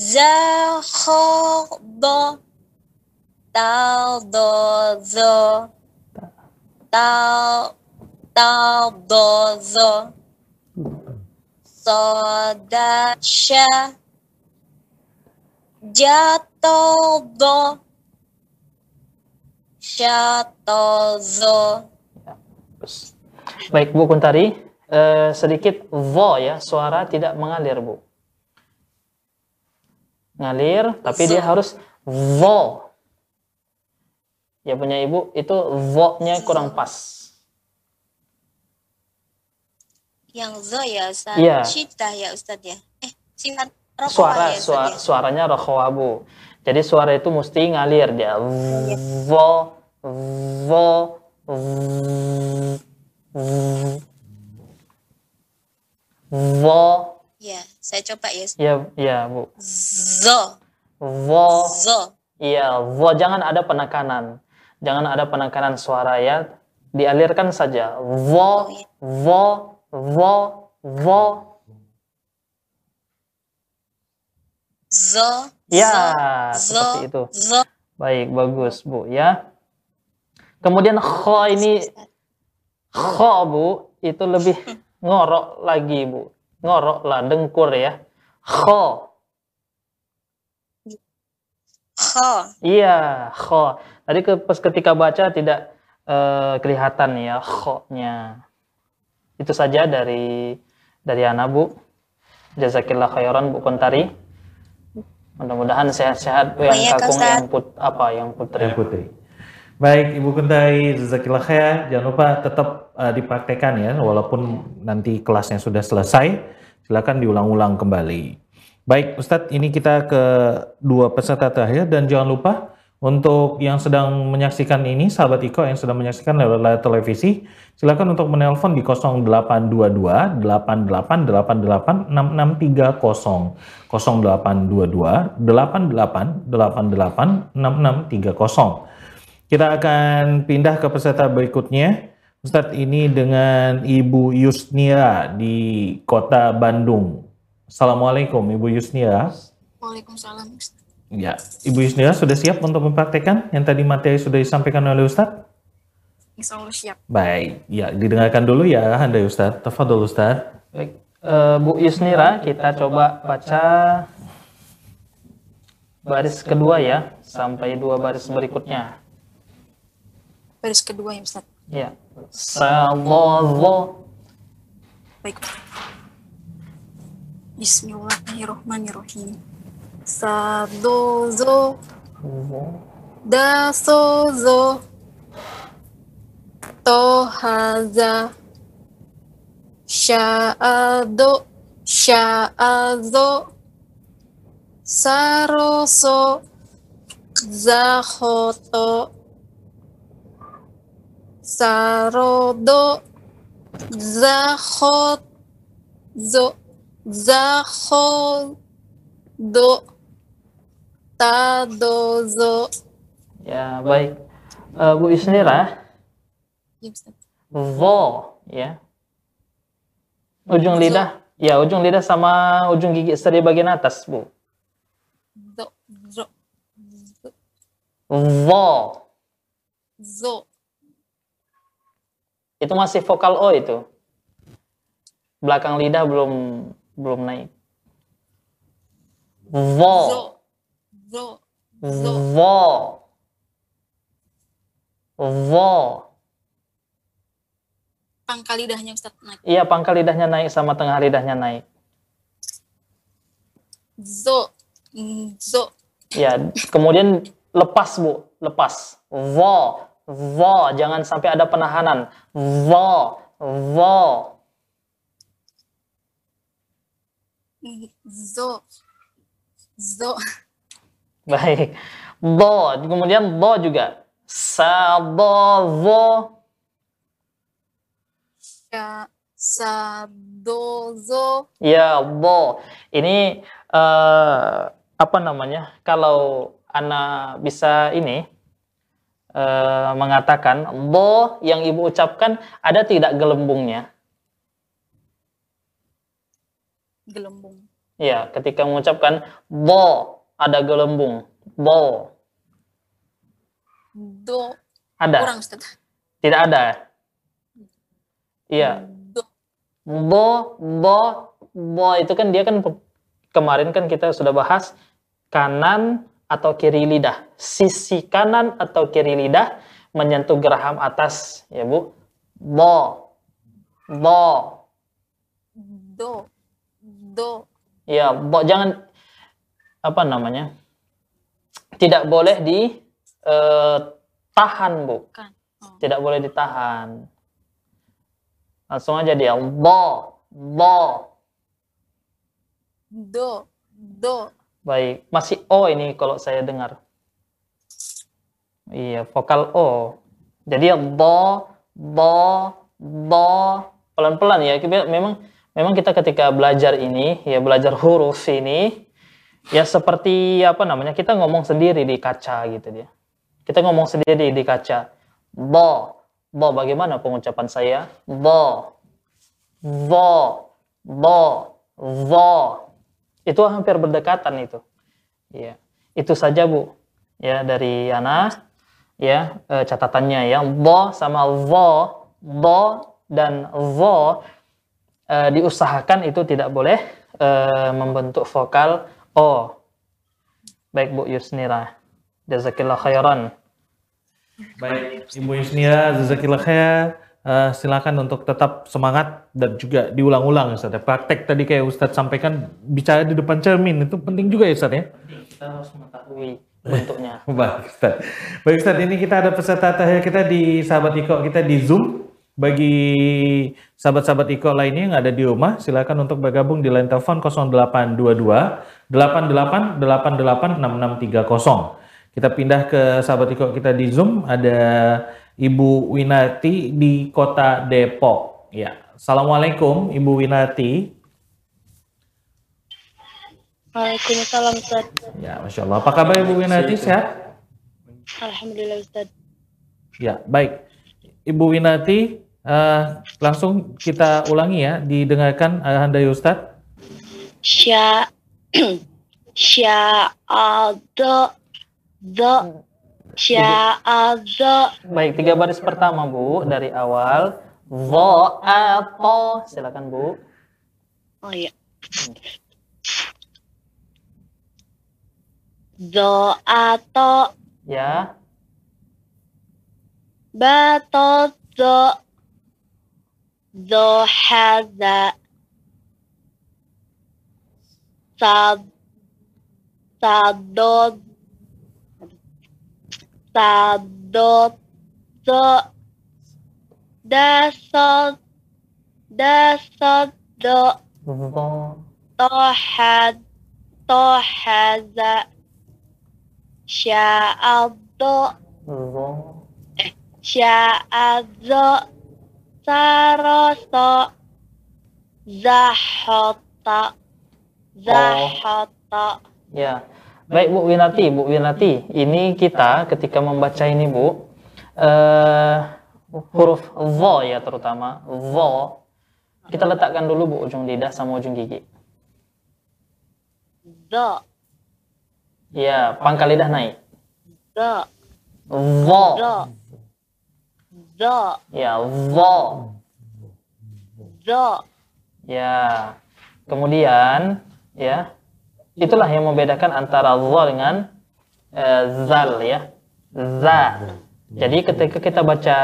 kho Zakhoto ya Zakhoto Sarodo Zakhodo Bentar Ustaz Zakhodo Taldozo Tal Taldozo Sodasya Jatodo Syatozo Bagus. Baik Bu Kuntari, eh, sedikit vo ya, suara tidak mengalir Bu. Ngalir, tapi dia harus vo. Ya punya Ibu, itu vo-nya kurang pas. Yang zo ya Ustaz Iya. Syiddah ya Ustaz ya Eh sifat rokoah Suara, ya Ustaz suara ya suaranya rokhawah Bu. Jadi suara itu mesti ngalir dia. Vo, vo, v- v- vo. Ya saya coba ya Ustaz. Ya, ya Bu. Zo Vo. Zo Iya, vo jangan ada penekanan. Jangan ada penekanan suara ya. Dialirkan saja. Vo, vo, vo, vo. Zo Ya, Zo seperti itu. Zo Baik, bagus, Bu, ya. Kemudian kho ini kho, Bu, itu lebih ngorok lagi, Bu. Ngorok lah, dengkur ya. Kho. Kho Iya, kho. Tadi ke, pas ketika baca tidak eh, kelihatan ya kho-nya. Itu saja dari dari Ana, Bu. Jazakillah khairan, Bu Kontari. Mudah-mudahan sehat-sehat Bu, yang Baik, kakung, yang put apa yang putri. Ya Putri. Baik, Ibu Kuntari, Jazakillah khair. Jangan lupa tetap uh, dipraktekkan ya, walaupun nanti kelasnya sudah selesai. Silakan diulang-ulang kembali. Baik, Ustadz, ini kita ke dua peserta terakhir dan jangan lupa untuk yang sedang menyaksikan ini, sahabat Iko yang sedang menyaksikan lewat layar televisi, silakan untuk menelpon di 0822 8888 6630 0822 8888 6630 kita akan pindah ke peserta berikutnya. Ustadz ini dengan Ibu Yusnia di kota Bandung. Assalamualaikum Ibu Yusnira. Waalaikumsalam Ustaz. Ya, Ibu Yusnira sudah siap untuk mempraktekkan yang tadi materi sudah disampaikan oleh Ustadz? Insya Allah siap. Baik, ya didengarkan dulu ya Anda Ustadz. Tafadol Ustadz. Baik, eh, Bu Yusnira, kita coba baca baris kedua ya, sampai dua baris berikutnya. Baris kedua ya Ustaz. Ya. Sallallahu Baik. Bismillahirrahmanirrahim. Sadozo dasozo tohaza sya'ado sya'azo saroso zahoto sarodo zahot zo zahodo tadozo Ya, baik. Eh, Bu Yusnira, ya vo ya. Ujung lidah, ya ujung lidah sama ujung gigi dari bagian atas, Bu. zo zo Vo. zo Itu masih vokal O itu. Belakang lidah belum belum naik. Vo. zo zo zo Vo. Vo. pangkal lidahnya Ustaz naik Iya, pangkal lidahnya naik sama tengah lidahnya naik. zo zo Ya, kemudian lepas, Bu. Lepas. Vo. Vo. Jangan sampai ada penahanan. Vo. Vo. zo zo Baik. Do. Kemudian do juga. Sadovo. sya sadozo Ya, do. Ini eh, apa namanya? Kalau Ana bisa ini eh, mengatakan do yang ibu ucapkan ada tidak gelembungnya? gelembung Ya, ketika mengucapkan do ada gelembung. Do. do Ada? kurang Ustaz Tidak ada. Iya. do Bo, bo, bo itu kan dia kan kemarin kan kita sudah bahas kanan atau kiri lidah. Sisi kanan atau kiri lidah menyentuh geraham atas, ya Bu. Bo, bo, do do ya bo jangan apa namanya? Tidak boleh di eh, tahan, Bu. oh. Tidak boleh ditahan. Langsung aja dia bo, bo. do do Baik, masih O ini kalau saya dengar. Iya, vokal O. Jadi do, do, do, pelan-pelan ya. Memang memang kita ketika belajar ini, ya belajar huruf ini, ya seperti apa namanya, kita ngomong sendiri di kaca gitu dia. Kita ngomong sendiri di kaca. Do, do, bagaimana pengucapan saya? Do, do, do, do itu hampir berdekatan itu. Ya, itu saja Bu. Ya dari Yana ya eh, catatannya ya bo sama vo, bo dan vo eh, diusahakan itu tidak boleh eh, membentuk vokal o. Baik Bu Yusnira. Jazakillah khairan. Baik, Ibu Yusnira, Jazakillah khair. Eh, silakan untuk tetap semangat dan juga diulang-ulang Ustaz. ya. Praktek tadi kayak Ustadz sampaikan bicara di depan cermin itu penting juga ya Ustadz ya. Kita harus mengetahui bentuknya. Baik Ustaz. Baik Ustaz, ini kita ada peserta terakhir kita di sahabat Iko kita di Zoom. Bagi sahabat-sahabat Iko lainnya yang ada di rumah, silakan untuk bergabung di line telepon 0822 88 88 6630. Kita pindah ke sahabat Iko kita di Zoom, ada Ibu Winati di kota Depok. Ya, Assalamualaikum Ibu Winati. Waalaikumsalam Ustaz. Ya, Masya Allah. Apa kabar Ibu Winati? Sehat? Alhamdulillah Ustaz. Ya, baik. Ibu Winati, eh, langsung kita ulangi ya, didengarkan arahan dari Ustadz. sya sya'adha dha sya'adha Baik, tiga baris pertama Bu dari awal. Dha'ata. Silakan Bu. oh iya Dha'ata Ya. batadha dhahadha sad sadod sadod dasad dasad Dha. tohad tohaza sya'adha Dha. sya'adha sarasa zahata zahata Ya. Baik Bu Winati, Bu Winati, ini kita ketika membaca ini Bu, eh, huruf dha ya terutama, dha, kita letakkan dulu Bu ujung lidah sama ujung gigi. dha Ya, pangkal lidah naik. Dha. dha dha Ya, dha. dha Ya. Kemudian, ya, itulah yang membedakan antara dha dengan eh, zal ya. Za. Jadi ketika kita baca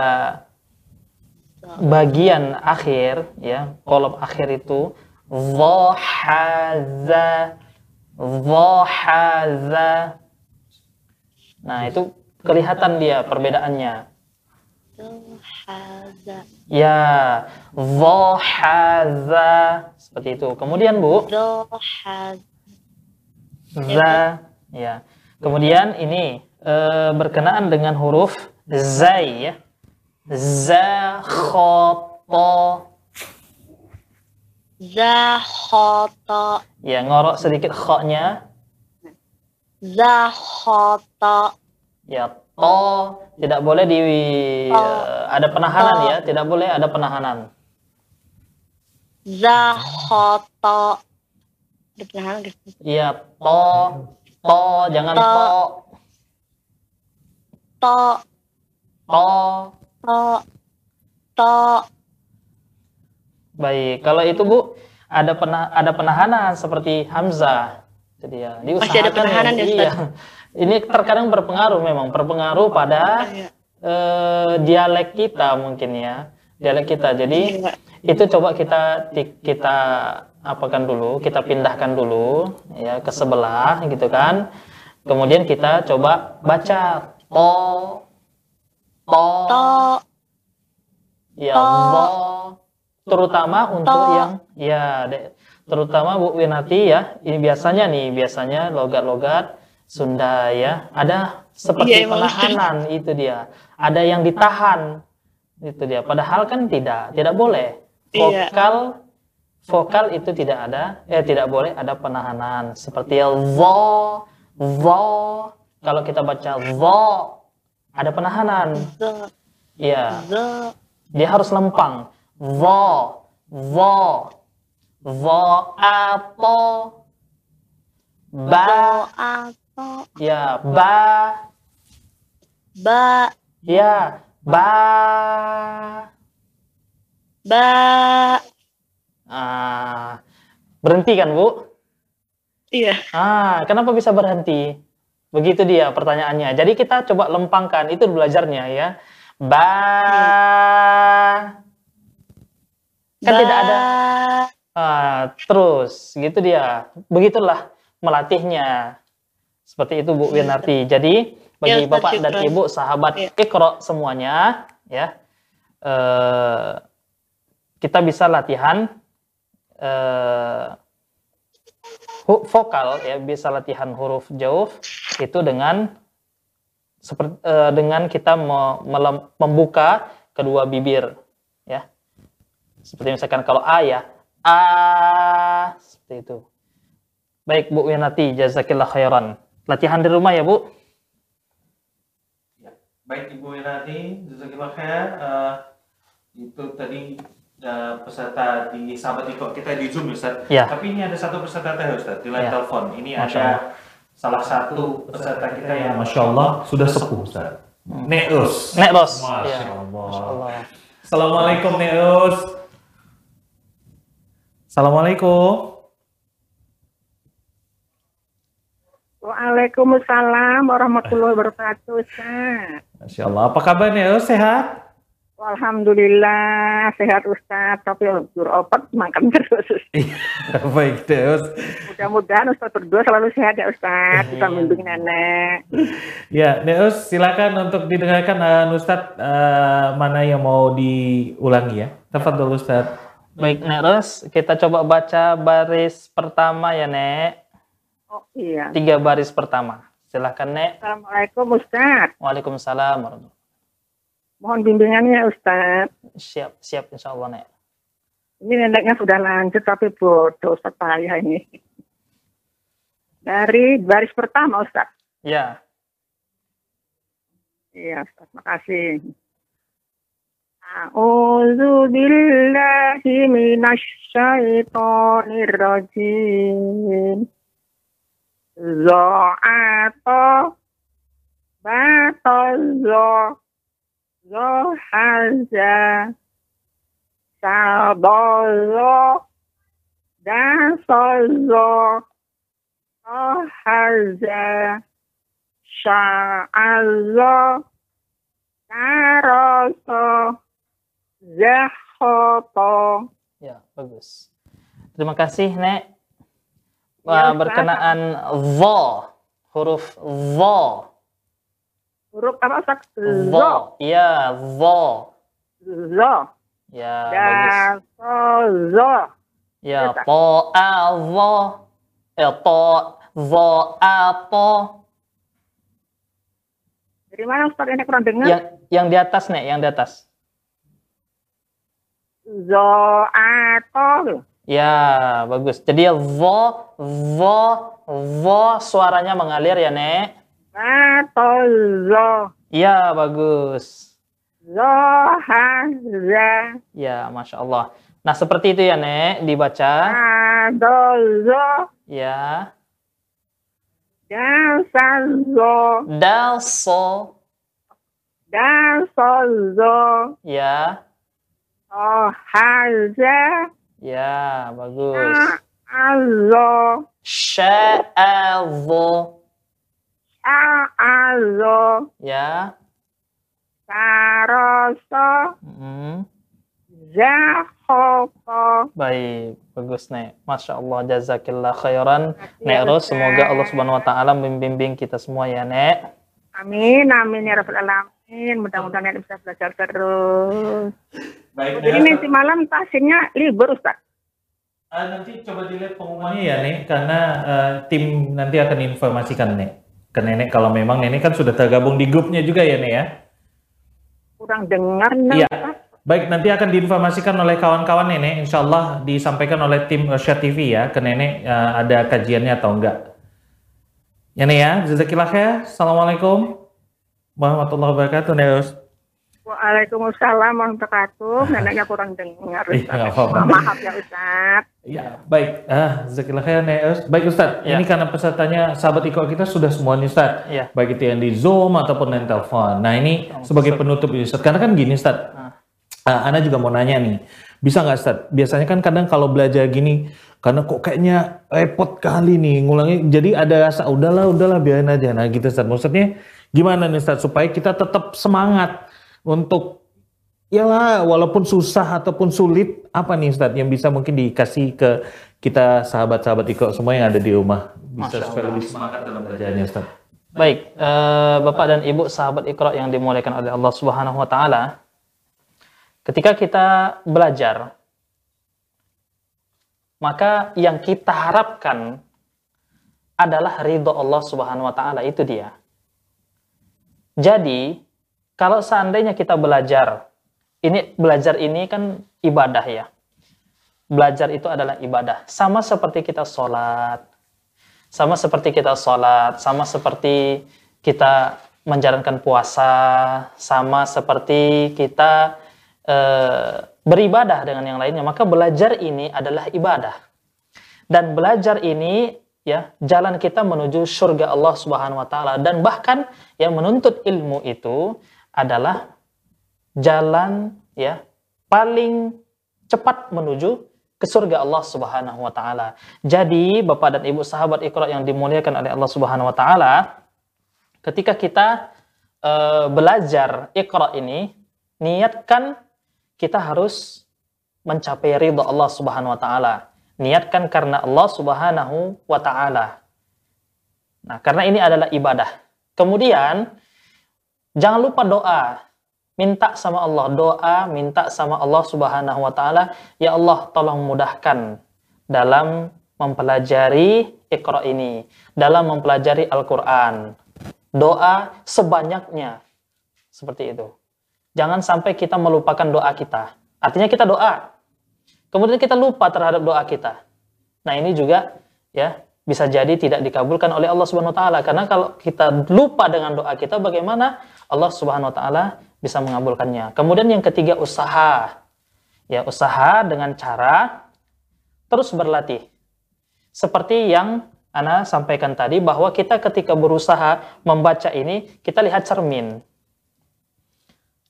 bagian akhir ya, kolom akhir itu dhahaza dhahaza. Nah, itu kelihatan dia perbedaannya. dhahaza Ya, dhahaza seperti itu. Kemudian Bu, dhahaza za ya. Kemudian ini eh, berkenaan dengan huruf zai ya. Za khata zahata ya ngorok sedikit kha-nya zahata ya to. Tidak boleh di eh, ada penahanan ya, tidak boleh ada penahanan. zahata ada guys Iya, to to jangan To. to to to to to Baik, kalau itu Bu ada pena, ada penahanan seperti Hamzah. Jadi ya, Masih ada penahanan ya, ya, iya. Ini terkadang berpengaruh memang, berpengaruh pada Iya. eh, dialek kita mungkin ya, dialek kita. Jadi Iya. itu coba kita kita apakan dulu, kita pindahkan dulu ya ke sebelah gitu kan. Kemudian kita coba baca. To to, to. Ya to. terutama untuk To. yang ya de- terutama Bu Winati ya. Ini biasanya nih biasanya logat-logat Sunda ya. Ada seperti Iya, penahanan itu dia. Ada yang ditahan itu dia. Padahal kan tidak tidak boleh. Iya. Vokal itu tidak ada eh tidak boleh ada penahanan. Seperti zo zo kalau kita baca zo ada penahanan. Iya. Zo. Dia harus lempang. Zo zo zo ato ba ya ba ba. ya ba. Ba ah berhenti kan bu iya ah kenapa bisa berhenti begitu dia pertanyaannya jadi kita coba lempangkan itu belajarnya ya ba kan Ba. tidak ada Ah, terus gitu dia. Begitulah melatihnya. Seperti itu Bu Winarti. Jadi bagi Ya, Bapak dan. Ibu sahabat Ya. Iqra semuanya ya. eh, kita bisa latihan hu- vokal ya, bisa latihan huruf jauf itu dengan seperti eh, dengan kita me- melem- membuka kedua bibir ya. Seperti misalkan kalau A ya, A seperti itu. Baik Bu Winati, jazakillah khairan. Latihan di rumah ya Bu. Baik Ibu Winati, jazakillah khair. Eh, itu tadi eh, peserta di sahabat Iko kita di Zoom Ustaz. Ya. Tapi ini ada satu peserta teh Ustaz di line Ya. telepon. Ini Masya ada salah satu peserta kita yang Masya Allah sudah sepuh Ustaz. Neus. Nek Ros. Masya Ya. Allah. Masya Allah. Assalamualaikum Neus. Assalamualaikum. Waalaikumsalam warahmatullahi wabarakatuh, Ustaz. Masya Allah. Apa kabar Neus? Sehat? Alhamdulillah sehat Ustaz, tapi jur opat makan terus. Baik Neus. Mudah-mudahan Ustaz berdua selalu sehat ya Ustaz, kita bimbing nenek. Ya, Neus, silakan untuk didengarkan uh, Ustadz uh, mana yang mau diulangi ya. Tafadhol Ustadz. Baik, Nek Ros, kita coba baca baris pertama ya, Nek. Oh iya. Tiga baris pertama. Silahkan, Nek. Assalamualaikum Ustaz. Waalaikumsalam warahmatullahi Mohon bimbingannya Ustaz. Siap, siap insya Allah, Nek. Ini neneknya sudah lanjut tapi bodoh Ustaz payah ini. Dari baris pertama Ustaz. Ya, Iya Ustaz, makasih. A'udzu billahi minasyaitonir rajim. Za'ata batazo zohaza sabazo dasazo ohaza sya'azo Karoso Zahoto ya, bagus. Terima kasih, Nek. Ya, berkenaan vo, huruf vo, Huruf apa Ustaz? Zo vo, ya, vo, Zo ya, bagus. Daso Zo Ya, to a vo, ya to vo a to. Dari mana Ustaz ini kurang dengar? Yang yang di atas, Nek, yang di atas. Zo Ato Ya, bagus. Jadi ya vo, vo, vo suaranya mengalir ya, Nek. Ato Zo Ya, bagus. Zo Haza Ya, Masya Allah. Nah, seperti itu ya, Nek, dibaca. Ado Zo Ya. Dasa Zo Dal, so. Daso Zo Ya. Oh Haza Ya, bagus. Azo Sya'adho. Azo Ya. Saroso Mm. Zahoko Baik, bagus Nek. Masya Allah, jazakillah khairan. Nek Ros, semoga Allah Subhanahu Wa Taala membimbing kita semua ya Nek. Amin amin ya Rabbal Alamin Mudah-mudahan Nek bisa belajar terus Baik Jadi nanti malam tasnya libur Ustaz Uh, nanti coba dilihat pengumumannya ya Nek, karena uh, tim nanti akan informasikan Nek ke Nenek kalau memang Nenek kan sudah tergabung di grupnya juga ya Nek ya. Kurang dengar Iya. Baik, nanti akan diinformasikan oleh kawan-kawan Nenek, insya Allah disampaikan oleh tim Rosya TV ya ke Nenek uh, ada kajiannya atau enggak. Ya Nek ya, jazakillah khair. Assalamualaikum warahmatullahi wabarakatuh Nek Ros. Waalaikumsalam warahmatullahi wabarakatuh Neneknya kurang dengar Iya, Ustaz apa-apa. Maaf ya Ustaz Ya, baik. Ah, jazakillah khair. Baik Ustaz, Ya. ini karena pesertanya sahabat Iko kita sudah semuanya Ustaz. Ya. Baik itu yang di Zoom ataupun yang telepon. Nah, ini sebagai penutup ini Ustaz. Karena kan gini Ustaz. Ah, Ana juga mau nanya nih. Bisa nggak Ustaz? Biasanya kan kadang kalau belajar gini karena kok kayaknya repot kali nih ngulangnya. Jadi ada rasa udahlah, udahlah biarin aja. Nah, gitu Ustaz. Maksudnya gimana nih Ustaz supaya kita tetap semangat untuk Yalah, walaupun susah ataupun sulit, apa nih Ustadz yang bisa mungkin dikasih ke kita sahabat-sahabat Iko semua yang ada di rumah? Bisa supaya lebih semangat dalam belajarnya Ustadz. Baik, eh, Bapak dan Ibu sahabat Iqra yang dimuliakan oleh Allah Subhanahu wa taala. Ketika kita belajar, maka yang kita harapkan adalah ridho Allah Subhanahu wa taala, itu dia. Jadi, kalau seandainya kita belajar, ini belajar ini kan ibadah ya. Belajar itu adalah ibadah. Sama seperti kita sholat, sama seperti kita sholat, sama seperti kita menjalankan puasa, sama seperti kita eh, beribadah dengan yang lainnya, maka belajar ini adalah ibadah. Dan belajar ini ya jalan kita menuju surga Allah Subhanahu wa taala dan bahkan yang menuntut ilmu itu adalah jalan ya paling cepat menuju ke surga Allah Subhanahu wa taala. Jadi Bapak dan Ibu sahabat Iqra yang dimuliakan oleh Allah Subhanahu wa taala, ketika kita eh, belajar Iqra ini, niatkan kita harus mencapai ridha Allah Subhanahu wa taala. Niatkan karena Allah Subhanahu wa taala. Nah, karena ini adalah ibadah. Kemudian jangan lupa doa. Minta sama Allah, doa minta sama Allah Subhanahu wa taala, ya Allah tolong mudahkan dalam mempelajari Iqra ini, dalam mempelajari Al-Qur'an. Doa sebanyaknya. Seperti itu. Jangan sampai kita melupakan doa kita. Artinya kita doa, kemudian kita lupa terhadap doa kita. Nah, ini juga ya bisa jadi tidak dikabulkan oleh Allah Subhanahu wa taala karena kalau kita lupa dengan doa kita bagaimana Allah Subhanahu wa taala bisa mengabulkannya. Kemudian yang ketiga usaha. Ya, usaha dengan cara terus berlatih. Seperti yang Ana sampaikan tadi bahwa kita ketika berusaha membaca ini kita lihat cermin.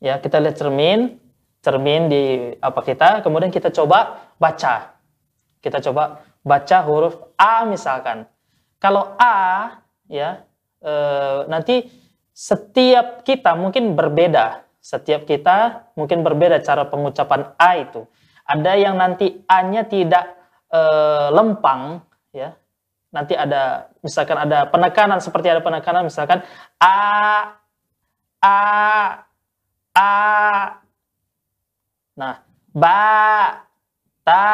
Ya, kita lihat cermin, cermin di apa kita, kemudian kita coba baca. Kita coba baca huruf A misalkan. Kalau A ya e, nanti setiap kita mungkin berbeda. Setiap kita mungkin berbeda cara pengucapan A itu. Ada yang nanti A-nya tidak e, lempang ya. Nanti ada misalkan ada penekanan seperti ada penekanan misalkan A A A Nah, ba ta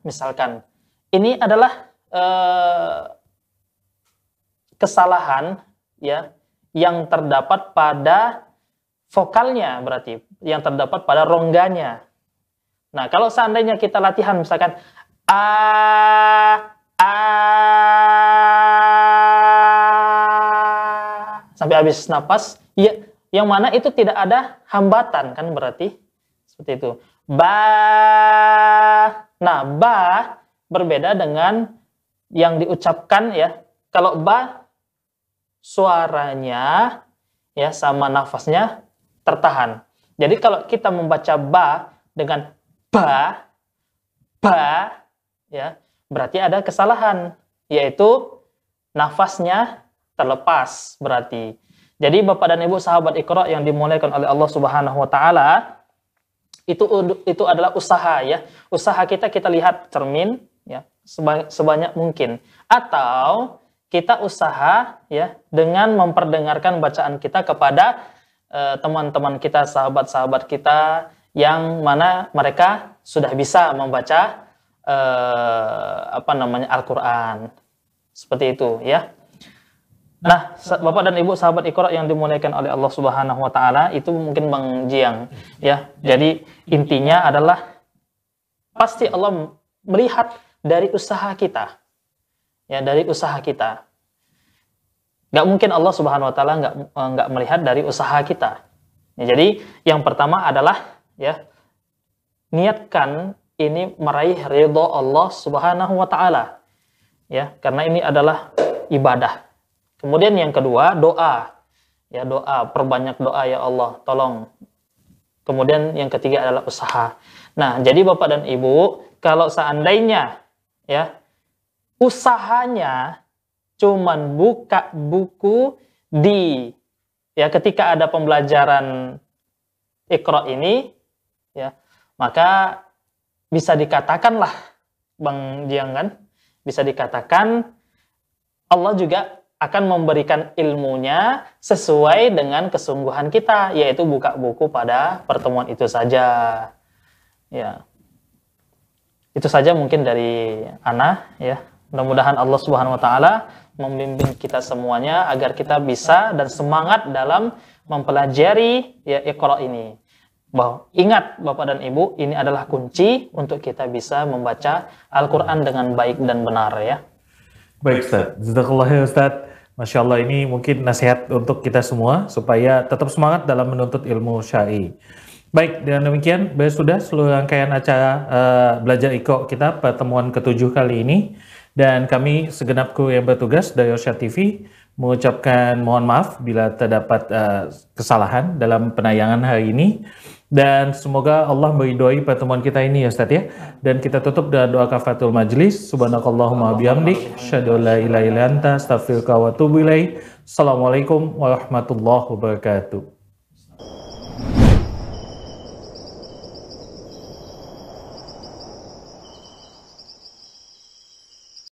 misalkan. Ini adalah eh, kesalahan ya yang terdapat pada vokalnya berarti yang terdapat pada rongganya. Nah, kalau seandainya kita latihan misalkan a a sampai habis napas, ya yang mana itu tidak ada hambatan kan berarti seperti itu. Ba. Nah, ba berbeda dengan yang diucapkan ya. Kalau ba suaranya ya sama nafasnya tertahan. Jadi kalau kita membaca ba dengan ba ba ya, berarti ada kesalahan yaitu nafasnya terlepas berarti. Jadi Bapak dan Ibu sahabat Iqra yang dimuliakan oleh Allah Subhanahu wa taala itu itu adalah usaha ya. Usaha kita kita lihat cermin ya sebanyak, sebanyak mungkin atau kita usaha ya dengan memperdengarkan bacaan kita kepada eh, teman-teman uh, kita, sahabat-sahabat kita yang mana mereka sudah bisa membaca uh, apa namanya Al-Qur'an. Seperti itu ya. Nah, Bapak dan Ibu sahabat Iqra yang dimuliakan oleh Allah Subhanahu wa taala, itu mungkin Bang Jiang ya. Jadi intinya adalah pasti Allah melihat dari usaha kita. Ya, dari usaha kita. Gak mungkin Allah Subhanahu wa taala nggak nggak melihat dari usaha kita. Ya, jadi yang pertama adalah ya niatkan ini meraih ridho Allah Subhanahu wa taala. Ya, karena ini adalah ibadah Kemudian yang kedua, doa. Ya, doa, perbanyak doa ya Allah, tolong. Kemudian yang ketiga adalah usaha. Nah, jadi Bapak dan Ibu, kalau seandainya ya usahanya cuman buka buku di ya ketika ada pembelajaran Iqra ini ya, maka bisa dikatakanlah Bang Jiang kan, bisa dikatakan Allah juga akan memberikan ilmunya sesuai dengan kesungguhan kita, yaitu buka buku pada pertemuan itu saja. Ya. Itu saja mungkin dari Ana ya. Mudah-mudahan Allah Subhanahu wa taala membimbing kita semuanya agar kita bisa dan semangat dalam mempelajari ya Iqra ini. Bahwa ingat Bapak dan Ibu, ini adalah kunci untuk kita bisa membaca Al-Qur'an dengan baik dan benar ya. Baik Ustaz, Jazakallah Ustaz. Masya Allah ini mungkin nasihat untuk kita semua supaya tetap semangat dalam menuntut ilmu syai. Baik, dengan demikian sudah seluruh rangkaian acara eh, belajar Iko kita pertemuan ketujuh kali ini dan kami segenap kru yang bertugas dari Osha TV mengucapkan mohon maaf bila terdapat eh, kesalahan dalam penayangan hari ini. Dan semoga Allah meridhoi pertemuan kita ini ya Ustaz ya. Dan kita tutup dengan doa kafatul majlis. Subhanakallahumma bihamdik asyhadu an la ilaha illa anta astaghfiruka wa assalamualaikum warahmatullahi wabarakatuh